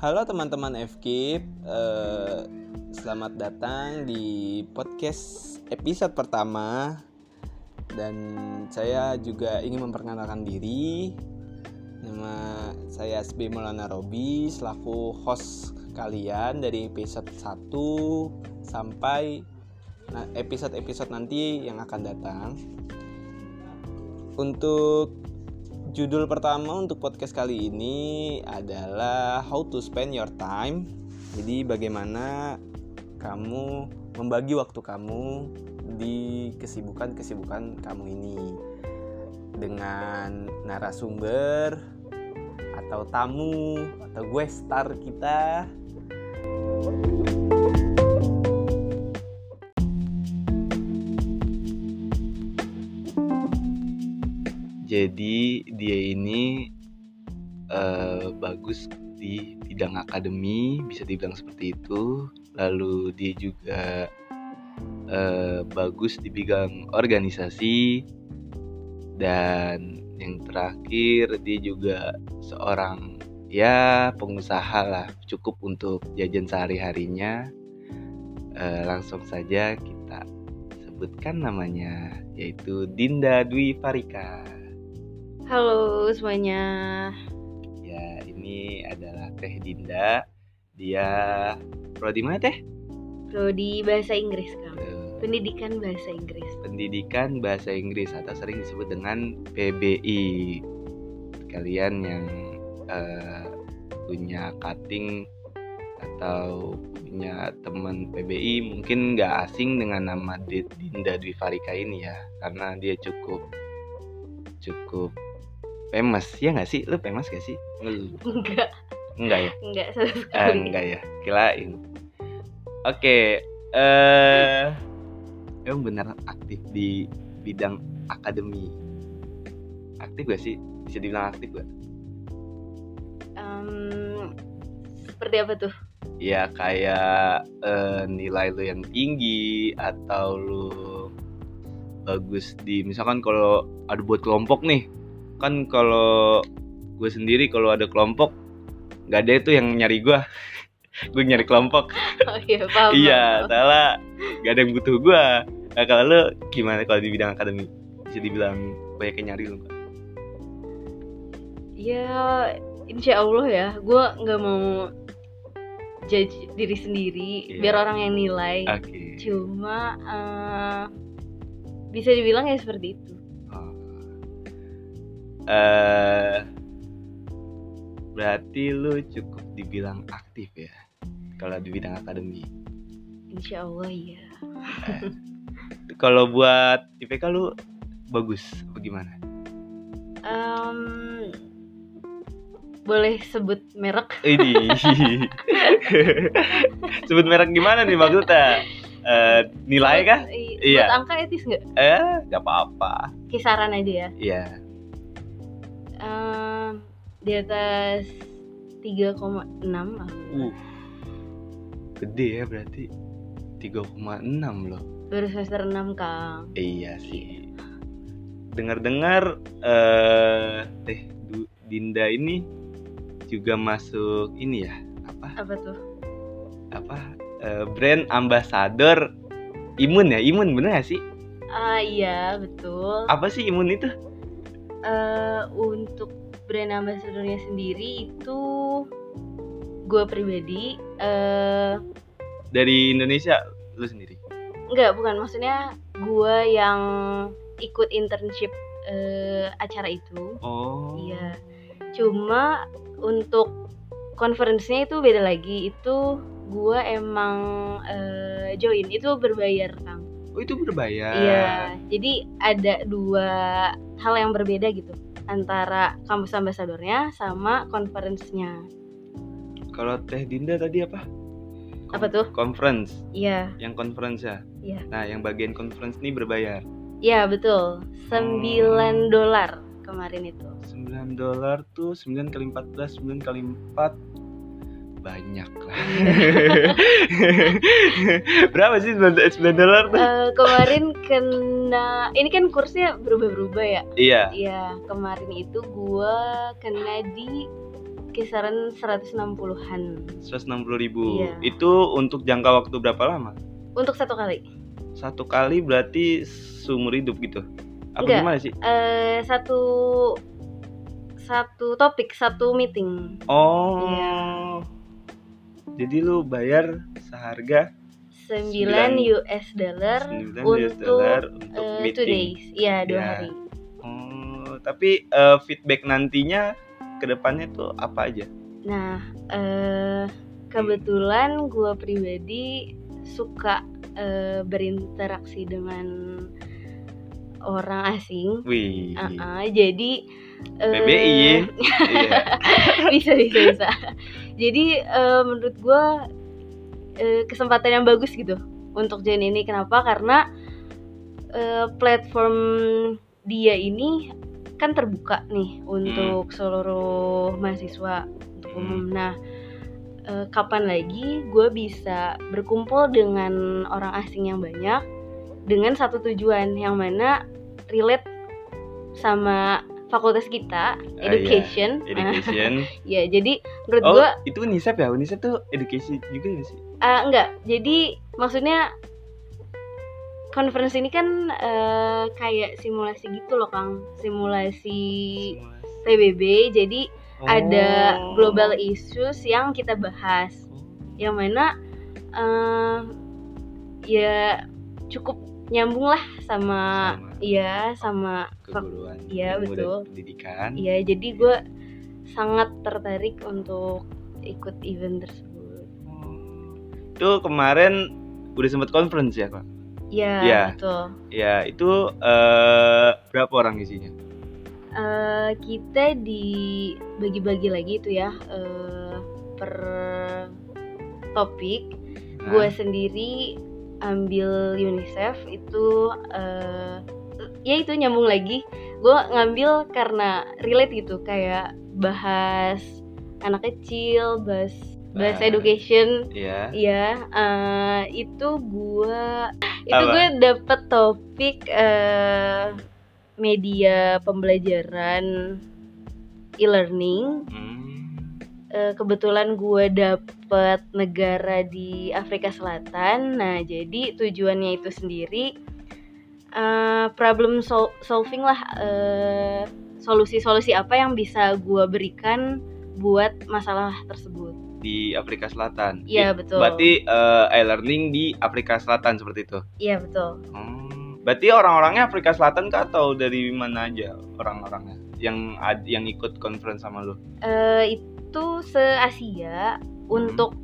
Halo teman-teman FKIP, eh, selamat datang di podcast episode pertama dan saya juga ingin memperkenalkan diri. Nama saya SB Maulana Robi selaku host kalian dari episode 1 sampai episode-episode nanti yang akan datang. Untuk judul pertama untuk podcast kali ini adalah How to Spend Your Time. Jadi bagaimana kamu membagi waktu kamu di kesibukan-kesibukan kamu ini dengan narasumber atau tamu atau gue star kita. Jadi dia ini uh, bagus di bidang akademi, bisa dibilang seperti itu. Lalu dia juga uh, bagus di bidang organisasi dan yang terakhir dia juga seorang ya pengusaha lah cukup untuk jajan sehari-harinya. Uh, langsung saja kita sebutkan namanya yaitu Dinda Dwi Farika. Halo semuanya. Ya, ini adalah Teh Dinda. Dia prodi mana Teh? Prodi Bahasa Inggris, Kang. Eh, Pendidikan Bahasa Inggris. Pendidikan Bahasa Inggris atau sering disebut dengan PBI. Kalian yang eh, punya cutting atau punya teman PBI mungkin nggak asing dengan nama Dinda Dwi Farika ini ya karena dia cukup cukup famous ya nggak sih? Lu famous gak sih? Lu Enggak, enggak ya? Enggak sama Eh, sekali. enggak ya? Kirain. Oke eh emang bener aktif di bidang akademi. Aktif gak sih? Bisa dibilang aktif gak Em, seperti apa tuh? ya kayak eh, nilai lu yang tinggi atau lu bagus di misalkan kalau ada buat kelompok nih kan kalau gue sendiri kalau ada kelompok nggak ada itu yang nyari gue gue nyari kelompok Oh iya, paham. iya salah nggak ada yang butuh gue nah, kalau lu gimana kalau di bidang akademi bisa dibilang banyak yang nyari lu nggak? Ya, insya Allah ya. Gue nggak mau judge diri sendiri, Iya. biar orang yang nilai. oke Cuma eh, bisa dibilang ya seperti itu. Eh, berarti lu cukup dibilang aktif ya kalau di bidang akademi. Insya Allah ya. Kalau buat IPK lu bagus apa gimana? Em, boleh sebut merek? Ini sebut merek gimana nih maksudnya? Eh, nilai kah? Iya. Buat angka etis nggak? Eh, nggak apa-apa. Kisaran aja ya. Iya. Di atas 3,6 lah. Uh, gede ya berarti 3,6 loh. Baru semester 6 Kang. Iya sih. Dengar-dengar eh Teh Du- Dinda ini juga masuk ini ya apa Apa tuh? apa eh, brand ambassador imun ya imun bener gak sih Ah iya betul. apa sih imun itu Eh, untuk brand ambassadornya sendiri itu gue pribadi eh dari Indonesia lu sendiri enggak bukan maksudnya gue yang ikut internship eh, acara itu. oh Iya. Cuma untuk konferensinya itu beda lagi. Itu gua emang eh, join itu berbayar, Kang. Oh itu berbayar Iya. Jadi ada dua hal yang berbeda gitu antara kampus ambasadornya sama konferensinya. kalau Teh Dinda tadi apa Apa tuh? conference Iya, yang conference ya Iya. nah yang bagian conference ini berbayar iya betul. 9 dolar kemarin itu. 9 dolar tuh 9 kali 14 9 kali 4 banyak lah berapa sih 9 dolar tuh Eh, kemarin kena ini kan kursnya berubah-berubah ya. iya Iya, kemarin itu gua kena di kisaran 160-an 160 ribu. Iya. Itu untuk jangka waktu berapa lama? untuk satu kali. Satu kali berarti seumur hidup gitu. Apa Enggak. gimana sih? Eh satu satu topik, satu meeting. Oh. Iya. Jadi lu bayar seharga 9 Sembilan- US dollar 9 US untuk dollar untuk eh, meeting. two days. Iya, dua Iya. hari. Oh, tapi eh, feedback nantinya ke depannya tuh apa aja? Nah, eh kebetulan gue pribadi suka eh, berinteraksi dengan orang asing. Wih. Uh-uh, jadi eh, PBI ya. Iya. bisa bisa bisa. Jadi eh, menurut gue eh, kesempatan yang bagus gitu untuk join ini. Kenapa? Karena eh, platform dia ini kan terbuka nih untuk seluruh mahasiswa untuk Hmm. umum. Nah, eh, kapan lagi gue bisa berkumpul dengan orang asing yang banyak dengan satu tujuan yang mana relate sama fakultas kita, iya. education. Education. ya, jadi menurut oh, gue itu Unisep ya? Unisep tuh education juga sih? Ah, enggak. Jadi maksudnya conference ini kan eh, kayak simulasi gitu loh, Kang. Simulasi PBB. Jadi ada Oh. global issues yang kita bahas. Yang mana eh, ya cukup nyambung lah sama, Sama iya sama keguruan. Iya, dan betul. Pendidikan. Iya, jadi gue sangat tertarik untuk ikut event tersebut. Oh. Itu kemarin udah sempat conference ya, Kak? Iya, Iya. betul. Ya, itu eh, berapa orang isinya? Eh, kita dibagi-bagi lagi itu ya eh, per topik. Nah, Gue sendiri ambil UNICEF itu eh, ya itu nyambung lagi. Gue ngambil karena relate gitu kayak bahas anak kecil, bahas bahas Bahas. education. Iya. Iya, eh, itu gue itu gue dapet topik eh, media pembelajaran e-learning. Hmm. Eh, kebetulan gue dapet negara di Afrika Selatan. Nah, jadi tujuannya itu sendiri eh, problem sol- solving lah, eh, solusi-solusi apa yang bisa gue berikan buat masalah tersebut. Di Afrika Selatan. Iya betul. Berarti eh, e-learning di Afrika Selatan seperti itu. Iya betul. Hmm. Berarti orang-orangnya Afrika Selatan kah atau dari mana aja orang-orangnya yang yang ikut conference sama lu? Itu se-Asia untuk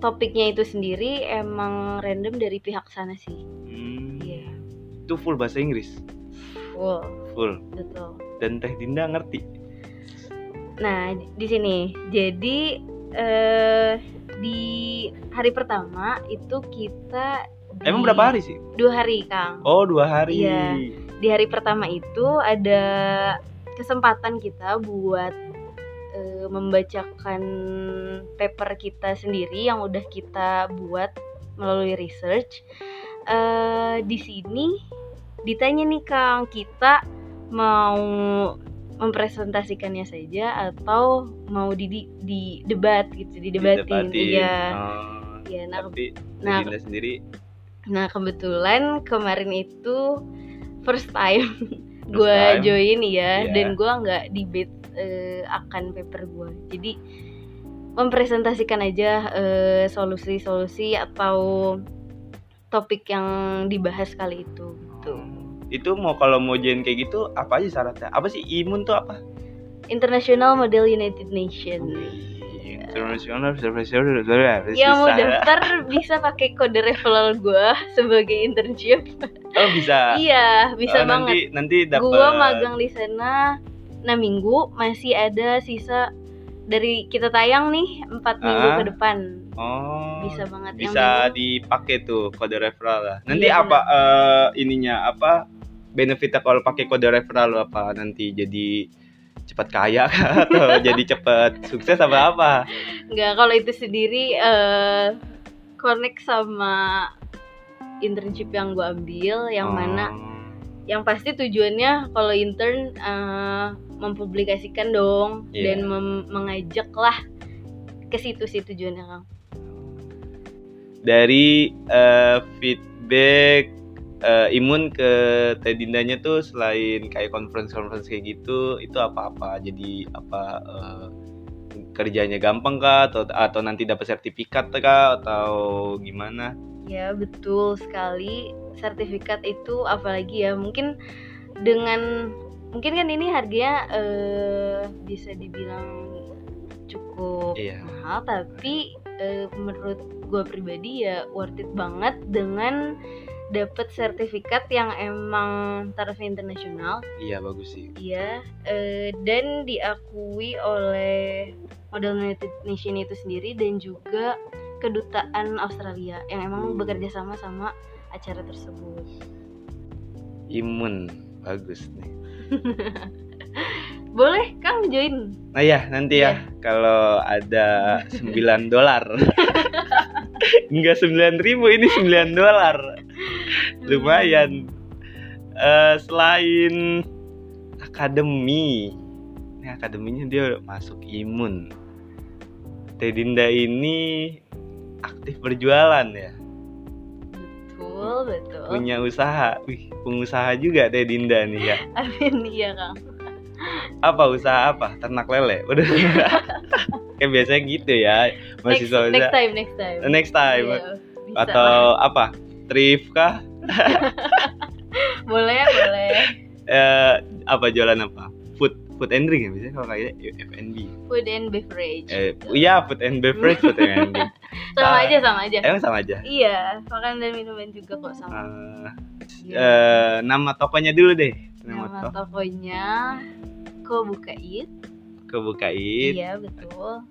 topiknya itu sendiri emang random dari pihak sana sih. Hmm. Iya, Itu full bahasa Inggris. full, Full. betul. Dan Teh Dinda ngerti. Nah, di sini jadi eh di hari pertama itu kita di- Emang berapa hari sih? Dua hari, Kang. Oh, dua hari. Iya. Di hari pertama itu ada kesempatan kita buat eh, membacakan paper kita sendiri yang udah kita buat melalui research. Eh, di sini ditanya nih Kang, kita mau mempresentasikannya saja atau mau di, di, debat gitu, didebatin. Iya. Oh, Iya, nah, tapi nah, Dinda sendiri Nah kebetulan kemarin itu first time gue join ya Iya. dan gue nggak debate eh, akan paper gue jadi mempresentasikan aja eh, solusi-solusi atau topik yang dibahas kali itu gitu itu mau kalau mau join kayak gitu apa aja syaratnya? Apa sih imun tuh apa? International Model United Nations International Observation yang mau daftar bisa pakai kode referral gue sebagai internship Oh bisa. iya bisa Oh, banget Nanti nanti dapat. Gua magang di sana 6 minggu, masih ada sisa dari kita tayang nih 4 minggu Ah. ke depan. Oh. Bisa banget Bisa minggu. dipakai tuh kode referral lah. Nanti Iya, apa eh, ininya apa benefitnya kalau pakai kode referral apa nanti jadi cepat kaya kah? atau jadi cepat sukses apa apa? Enggak, kalau itu sendiri eh connect sama internship yang gua ambil yang Oh. mana yang pasti tujuannya kalau intern eh, mempublikasikan dong Iya. dan mem- mengajak lah ke situ sih tujuannya Kang. dari eh, feedback eh, imun ke Tedindanya tuh selain kayak conference conference kayak gitu itu apa-apa? Jadi apa eh, kerjanya gampang kah? Atau atau nanti dapat sertifikat kah? Atau gimana? Ya betul sekali. Sertifikat itu apalagi ya mungkin dengan mungkin kan ini harganya eh, bisa dibilang cukup Iya. mahal tapi eh, menurut gue pribadi ya worth it banget dengan dapat sertifikat yang emang taraf internasional iya bagus sih Iya, eh, dan diakui oleh Model United Nation itu sendiri dan juga kedutaan Australia yang emang bekerja sama sama acara tersebut. imun bagus nih Boleh Kang join? nah ya nanti ya. Kalau ada 9 dolar. Enggak 9 ribu ini 9 dolar. Lumayan. Eh, selain akademi. Ini akademinya dia masuk imun. Tedinda ini aktif berjualan ya Betul, betul. punya usaha wih pengusaha juga Tedinda nih ya Amin iya Kang. apa usaha apa ternak lele udah kayak biasanya gitu ya Next, mahasiswa next usaha- time, next time. next time bisa. atau apa thrift kah boleh, boleh. eh, apa jualan apa food and drink ya biasanya kalau kayak F&B Food and beverage. eh iya food and beverage food and drink sama ah. aja, sama aja. emang sama aja Iya, makan dan minuman juga kok sama. Eh, Iya. eh, nama tokonya dulu deh nama, Nama toko tokonya Ko Bukait. kebukain Iya, betul.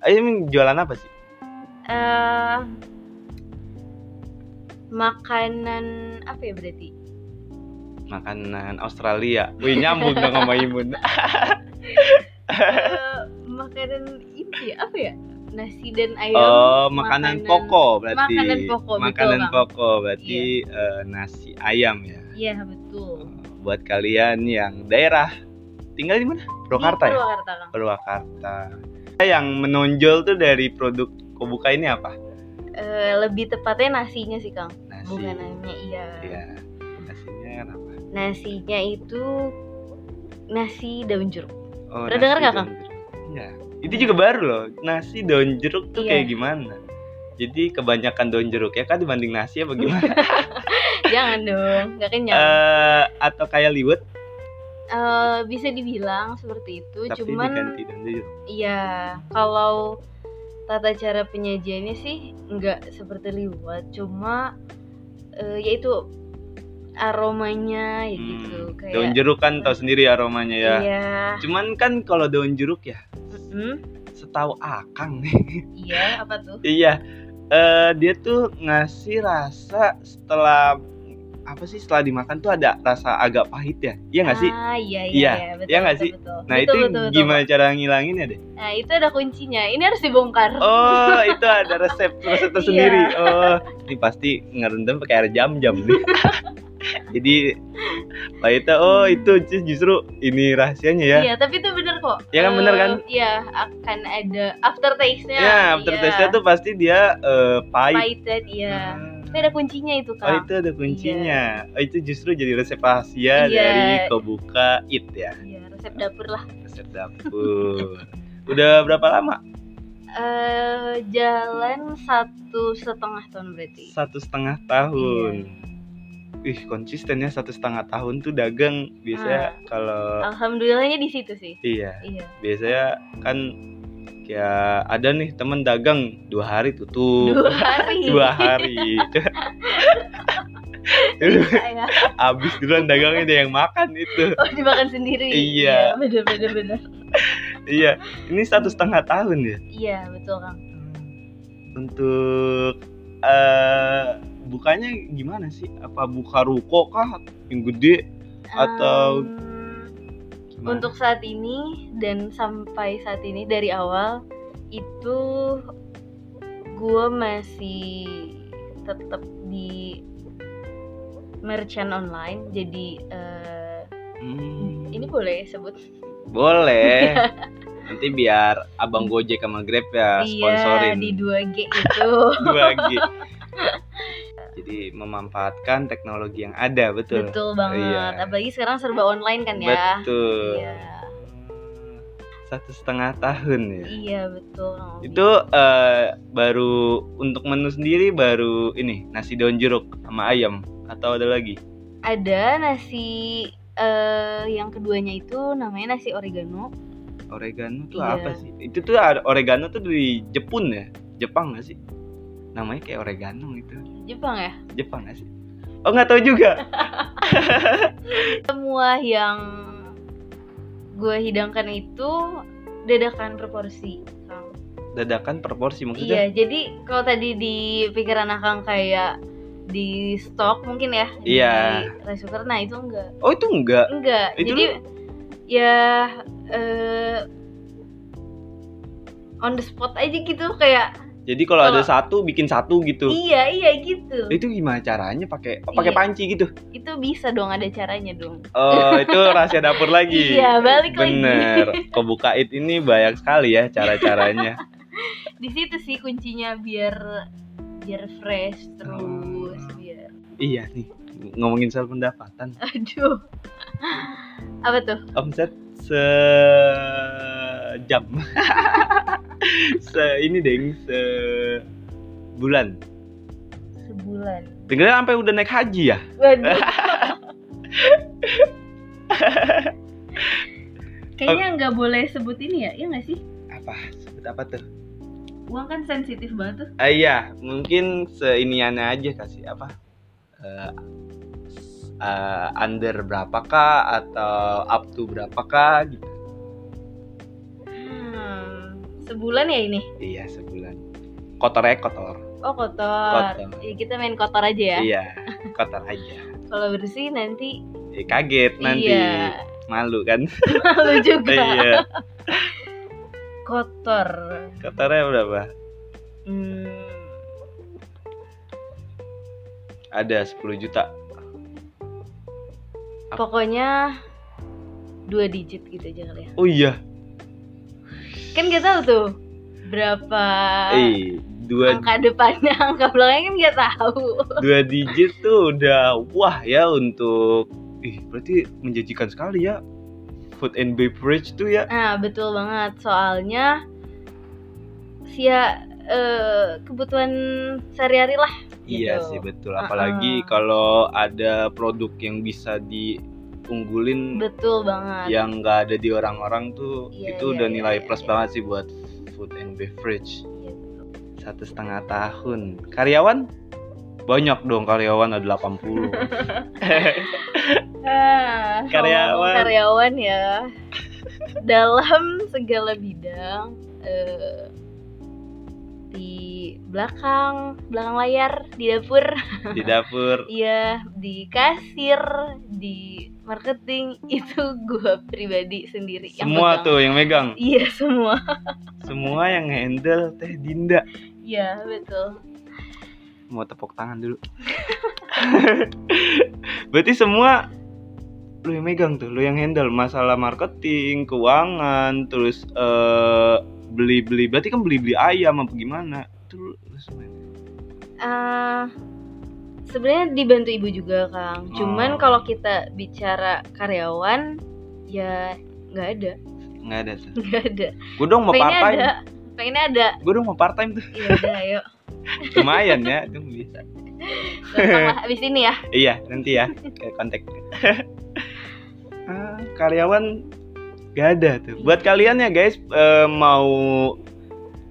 Eh, ini jualan apa sih eh makanan apa ya berarti? Makanan Australia wih nyambung dong sama imun Eh, makanan ini ya, apa ya? Nasi dan ayam. Oh, makanan, pokok berarti. makanan pokok, betul, Makanan Bang. pokok berarti eh, nasi ayam ya. Iya, betul. Buat kalian yang daerah tinggal di mana? Purwakarta ya? Purwakarta. Purwakarta. Yang menonjol tuh dari produk Kobuka ini apa? Eh, lebih tepatnya nasinya sih, Kang. Nasi. Bukan ayamnya, iya. Iya. Nasinya kenapa? Nasinya itu nasi daun jeruk. Oh, Pernah nasi denger nggak, Kang? Iya. Itu juga baru loh. Nasi daun jeruk tuh Iya. kayak gimana? Jadi kebanyakan daun jeruk ya kan dibanding nasi apa gimana? Jangan dong, nggak kenyang. Eh, atau kayak liwet Eh, bisa dibilang seperti itu, tapi cuman diganti daun jeruk. Iya, kalau tata cara penyajiannya sih nggak seperti liwet, cuma eh, yaitu aromanya ya gitu Hmm, kayak daun jeruk kan tahu sendiri aromanya ya. Iya, Cuman kan kalau daun jeruk ya, Mm-mm. setahu Akang nih. iya apa tuh? iya. eh dia tuh ngasih rasa setelah apa sih setelah dimakan tuh ada rasa agak pahit ya? Iya nggak sih? Ah iya iya, Iya, iya, betul, iya nggak betul, sih? betul. Nah, Betul, itu betul, betul, gimana Pak. cara ngilanginnya deh? Nah itu ada kuncinya. Ini harus dibongkar. Oh, itu ada resep resep Iya. tersendiri. Oh, ini pasti ngerendam pakai air jam-jam nih. Jadi Pak Ita, oh itu justru ini rahasianya ya. Iya, tapi itu bener kok. Iya kan, bener Eh, kan? Iya, akan ada after taste-nya. Ya, after iya. taste-nya tuh pasti dia eh, pahit. pahit dan iya. Hmm. Tapi ada kuncinya itu Oh kak. itu ada kuncinya. Oh itu justru jadi resep rahasia Iya. dari Kobuka It ya. Iya, resep dapur lah. Resep dapur. Udah berapa lama? eh jalan satu setengah tahun berarti. Satu setengah tahun. Iya. Wih konsisten ya satu setengah tahun tuh dagang biasanya Ah. kalau Alhamdulillahnya di situ sih. iya Iya. biasanya kan kayak ada nih temen dagang dua hari tutup Dua hari. dua hari Iya. abis duluan dagangnya dia yang makan itu Oh dimakan sendiri. Iya. Bener bener bener. iya ini satu setengah tahun ya Iya betul kang. untuk eh bukanya gimana sih? Apa buka ruko kah yang gede Atau gimana? untuk saat ini dan sampai saat ini dari awal itu gue masih tetap di merchant online. Jadi eh, Hmm, ini boleh sebut boleh. Nanti biar abang Gojek sama Grab ya sponsorin Iya, di 2G itu. 2G. Jadi memanfaatkan teknologi yang ada, betul. Betul banget. Iya. Apalagi sekarang serba online kan ya. Betul. Iya. Satu setengah tahun ya. Iya, betul. Itu eh, baru untuk menu sendiri baru ini nasi daun jeruk sama ayam atau ada lagi? ada nasi eh yang keduanya itu namanya nasi oregano. Oregano tuh Iya. apa sih? Itu tuh oregano tuh dari Jepun ya? Jepang gak sih? Namanya kayak oregano gitu. Jepang ya? Jepang gak sih? Oh nggak tahu juga. Semua yang gue hidangkan itu dadakan proporsi. Dadakan proporsi Iya, maksudnya? jadi kalau tadi di pikiran Akang kayak di stok mungkin ya Iya. di rice cooker, nah itu enggak. Oh itu enggak. Enggak. Itu Jadi ya eh on the spot aja gitu kayak Jadi kalau ada Kalau- satu bikin satu gitu. iya iya gitu. Itu gimana caranya? Pakai oh, pakai Iya. panci gitu? Itu bisa dong ada caranya dong. Oh itu rahasia dapur lagi. Iya, balik lagi. Bener. Kebuka it ini banyak sekali ya cara-caranya. Di situ sih kuncinya biar biar fresh terus Oh. biar iya nih ngomongin soal pendapatan. aduh. Apa tuh? Omset sejam. se ini deng sebulan. Sebulan. Dengarnya sampai udah naik haji ya? Kayaknya nggak boleh sebut ini ya, iya nggak sih? Apa? Sebut apa tuh? Uang kan sensitif banget tuh. Ah, iya, mungkin seiniannya aja kasih apa? Eh, eh, under berapakah atau up to berapakah gitu. Sebulan ya ini? Iya, sebulan. Kotor ya kotor. Oh kotor. Kotor. Ya, kita main kotor aja ya. Iya, kotor aja. Kalau bersih nanti Eh, kaget nanti. Iya. Malu kan? malu juga. iya. Kotor. Kotornya berapa? Hmm, Ada 10 juta. pokoknya dua digit gitu aja kali ya. Oh iya. Kan gak tahu tuh berapa Eh, dua angka depannya, angka belakangnya kan gak tahu. dua digit tuh udah wah ya untuk ih berarti menjanjikan sekali ya food and beverage tuh ya Nah betul banget soalnya sia eh, kebutuhan sehari-hari lah. iya Gitu. sih betul apalagi Uh-uh. kalau ada produk yang bisa diunggulin Betul banget. yang nggak ada di orang-orang tuh Iya, itu iya, udah iya, nilai iya, plus iya. banget sih buat food and beverage. Iya, satu setengah tahun. Karyawan? Banyak dong karyawan ada 80 Ah, Karyawan. karyawan ya. Dalam segala bidang eh, di belakang belakang layar di dapur. Di dapur. Iya di kasir di marketing itu gua pribadi sendiri yang semua pegang. tuh yang megang? Iya semua. Semua yang handle teh Dinda. Iya betul. Mau tepuk tangan dulu. Berarti semua lu yang megang tuh lu yang handle. Masalah marketing keuangan terus eh, beli-beli. Berarti kan beli-beli ayam apa gimana? Itu lu, lu semua Ah, sebenarnya dibantu ibu juga kang. Oh. cuman kalau kita bicara karyawan ya nggak ada. Nggak ada tuh. Nggak ada. Gue dong mau part time ada pengennya ada. Gue dong mau part time tuh. Iya udah ayo lumayan ya itu bisa lah abis ini ya. Iya nanti ya kontak. Ah, karyawan gak ada tuh. Buat kalian ya guys eh, mau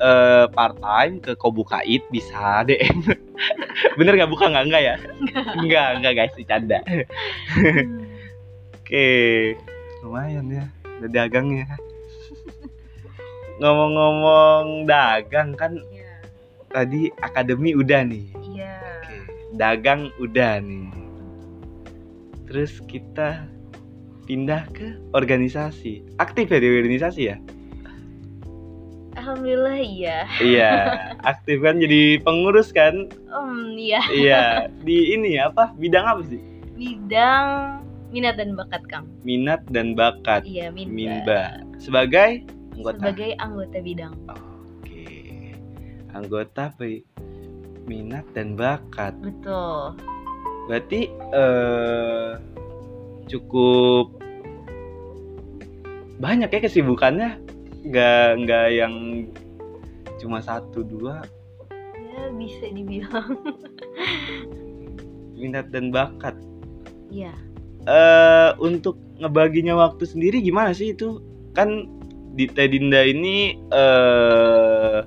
eh, part time ke Kobukait bisa DM bener nggak? Buka nggak? Enggak ya? Enggak enggak guys. Bercanda oke. Lumayan ya udah dagang ya. Ngomong-ngomong dagang kan Iya, tadi akademi udah nih. Iya. Oke, dagang udah nih. Terus kita pindah ke organisasi. Aktif ya di organisasi ya? Alhamdulillah iya Iya, aktif kan jadi pengurus kan? um iya Iya, di ini apa? Bidang apa sih? bidang minat dan bakat Kang. Minat dan bakat. Iya, minba. Minba. Sebagai anggota. Sebagai anggota bidang. Oke. Anggota pe- minat dan bakat. Betul. Berarti eh cukup banyak ya kesibukannya. Nggak nggak yang cuma satu dua Ya, bisa dibilang. minat dan bakat. Iya. eh untuk ngebaginya waktu sendiri gimana sih itu? Kan di Tedinda ini eh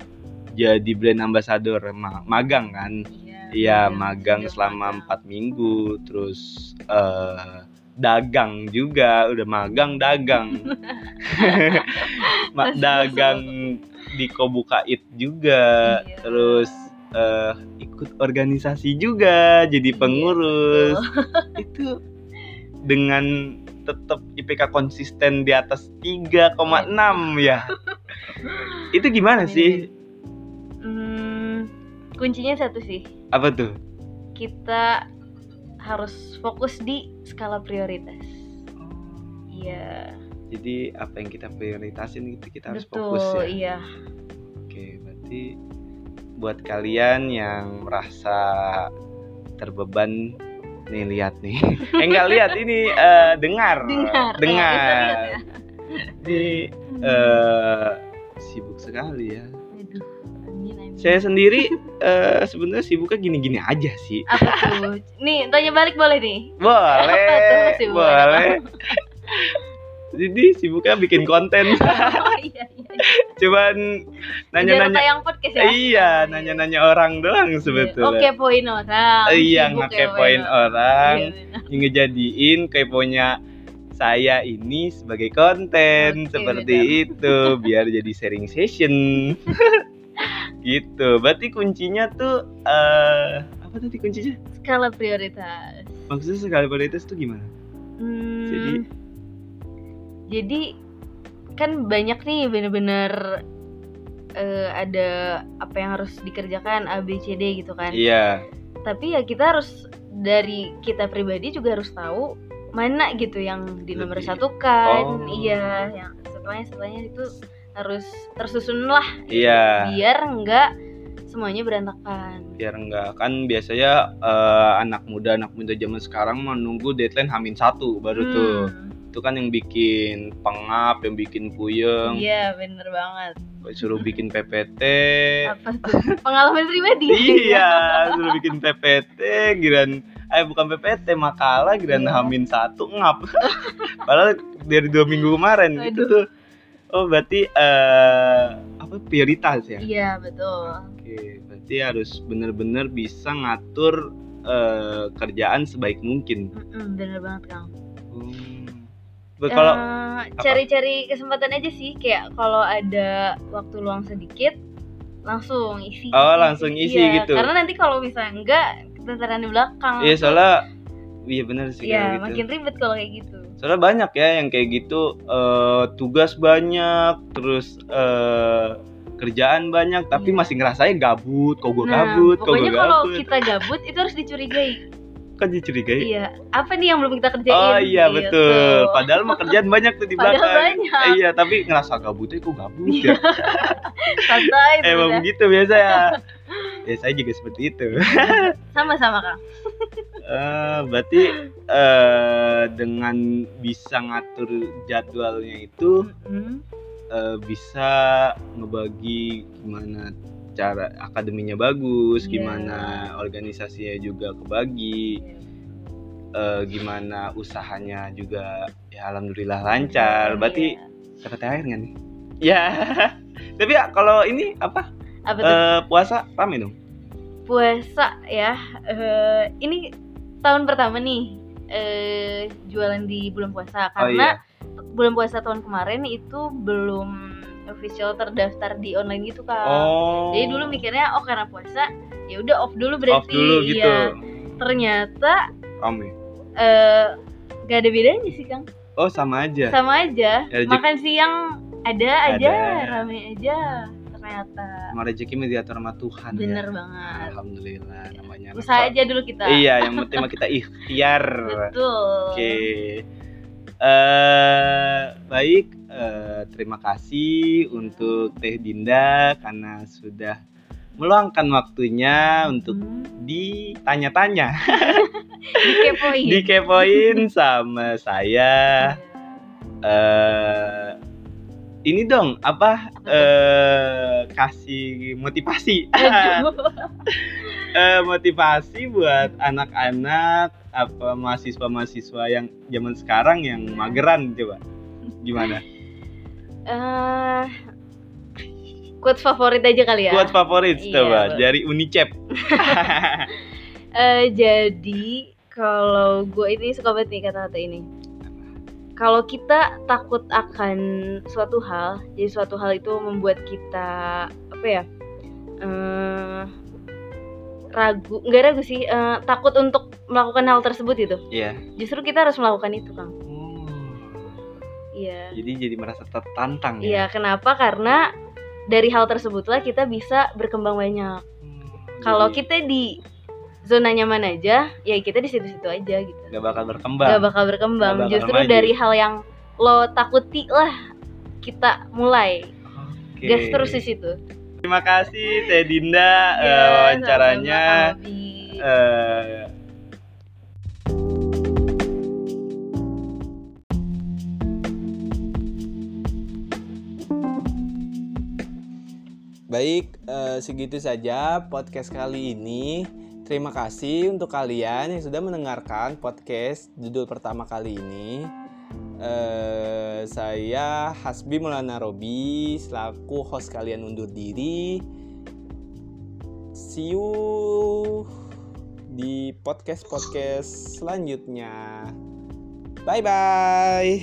jadi brand ambassador ma- magang kan? Iya, magang selama empat minggu, terus eh dagang juga, udah magang dagang, dagang di Kobukait juga, Iya. terus eh ikut organisasi juga, jadi Iya, pengurus. Itu dengan tetap IPK konsisten di atas 3,6 ya. Itu gimana sih? Hmm, kuncinya satu sih. Apa tuh? Kita harus fokus di skala prioritas. Iya, Jadi apa yang kita prioritasin itu kita harus betul. fokus ya. Iya. Oke, berarti buat kalian yang merasa terbeban nih lihat nih. eh enggak lihat ini eh, dengar. Dengar. Eh, Dengar. bisa lihat ya. Ini eh, sibuk sekali ya. Saya sendiri eh, sebenarnya sibuknya gini-gini aja sih. Apa tuh? Nih, tanya balik boleh nih. Boleh, Apa tuh boleh. Jadi sibuknya bikin konten. Oh iya, iya. Cuman Biar nanya-nanya tayang podcast ya. Iya, nanya-nanya orang doang sebetulnya. Oke, poin orang. Iya, Sibuk ngekepoin ya, orang, Iya, ngejadiin keponya saya ini sebagai konten Oke, seperti itu biar jadi sharing session. gitu. Berarti kuncinya tuh eh apa tadi kuncinya? Skala prioritas. Maksudnya sekali prioritas tuh gimana? Hmm, Jadi jadi kan banyak nih bener-bener eh, ada apa yang harus dikerjakan A B C D gitu kan. iya, Tapi ya kita harus dari kita pribadi juga harus tahu mana gitu yang di nomor Lebih. satu kan. Oh. Iya, yang setelahnya setelahnya itu harus tersusun lah iya. biar enggak semuanya berantakan. Biar enggak kan biasanya eh, anak muda anak muda zaman sekarang menunggu deadline hamin satu baru tuh. Hmm, Itu kan yang bikin pengap, yang bikin puyeng, Iya, bener banget. suruh bikin PPT. Apa tuh? Pengalaman pribadi. iya, suruh bikin PPT, giran eh bukan PPT, makalah giran Iya. hamin satu ngap. Padahal dari dua minggu kemarin itu Aduh. tuh. Oh berarti eh apa prioritas ya? Iya, betul. Oke, berarti harus bener-bener bisa ngatur eh, kerjaan sebaik mungkin. Mm-mm, bener banget, Kang. Hmm. Kalau Eh, cari-cari kesempatan aja sih kayak kalau ada waktu luang sedikit langsung isi Oh, langsung isi Iya, gitu. karena nanti kalau misalnya enggak keteteran di belakang iya soalnya iya bener sih Iya, gitu. makin ribet kalau kayak gitu Soalnya banyak ya yang kayak gitu eh, tugas banyak, terus eh, kerjaan banyak, tapi Iya. masih ngerasain gabut. Kok gue nah gabut, kok gue pokoknya kalau gabut. kita gabut itu harus dicurigai Kan dicurigai. iya apa nih yang belum kita kerjain Oh iya Gitu. betul. Padahal mah kerjaan banyak tuh di Padahal belakang. banyak. Eh, iya, tapi ngerasa gabutnya kok gabut ya. santai Emang bener. gitu biasa ya. ya saya juga seperti itu. sama-sama kang Eh, berarti eh, dengan bisa ngatur jadwalnya itu Mm-mm. eh, bisa ngebagi gimana cara akademinya bagus, Iya. gimana organisasinya juga kebagi, eh, gimana usahanya juga ya alhamdulillah lancar. Berarti Iya. dapat THR nggak nih? Ya. Tapi ya kalau ini apa? apa tuh eh, puasa rame dong. puasa ya eh, ini tahun pertama nih eh, jualan di bulan puasa Oh, karena bulan puasa tahun kemarin itu belum official terdaftar di online gitu kan Oh. jadi dulu mikirnya oh karena puasa ya udah off dulu off berarti dulu gitu. Iya. ternyata Rame. eh gak ada bedanya sih kang Oh sama aja. sama aja Ya, makan siang ada aja Ada. rame aja ternyata. Mau rezeki mah diatur sama Tuhan. ya. Bener banget. Alhamdulillah namanya. Usaha aja dulu kita. Iya, yang penting kita ikhtiar. Betul. Oke. Eh baik, eh, terima kasih untuk Teh Dinda karena sudah meluangkan waktunya untuk Hmm, ditanya-tanya, Dikepoin. dikepoin sama saya. Eh ini dong apa eh kasih motivasi. Eh, motivasi buat anak-anak apa mahasiswa-mahasiswa yang zaman sekarang yang mageran coba gimana Eh, quote favorit aja kali ya. Quote favorit Iya, coba dari Unicep Eh, jadi kalau gue ini suka banget nih kata-kata ini. Kalau kita takut akan suatu hal, jadi suatu hal itu membuat kita apa ya? eh, ragu, nggak ragu sih, eh, takut untuk melakukan hal tersebut itu. Iya Justru kita harus melakukan itu, Kang. Oh, Iya. jadi jadi merasa tertantang Iya, ya kenapa? Karena dari hal tersebutlah kita bisa berkembang banyak. Hmm, Kalau kita di zona nyaman aja, ya kita di situ-situ aja gitu. nggak bakal berkembang Gak bakal berkembang. Nggak bakal Justru maju. dari hal yang lo takuti lah kita mulai. Oke. Gas terus di situ. terima kasih Teh Dinda eh, Ya, wawancaranya sama-sama, Kang Abi. eh, Baik, eh, segitu saja podcast kali ini. Terima kasih untuk kalian yang sudah mendengarkan podcast judul pertama kali ini. Eh, saya Hasbi Maulana Robi selaku host kalian undur diri. See you di podcast-podcast selanjutnya. Bye bye.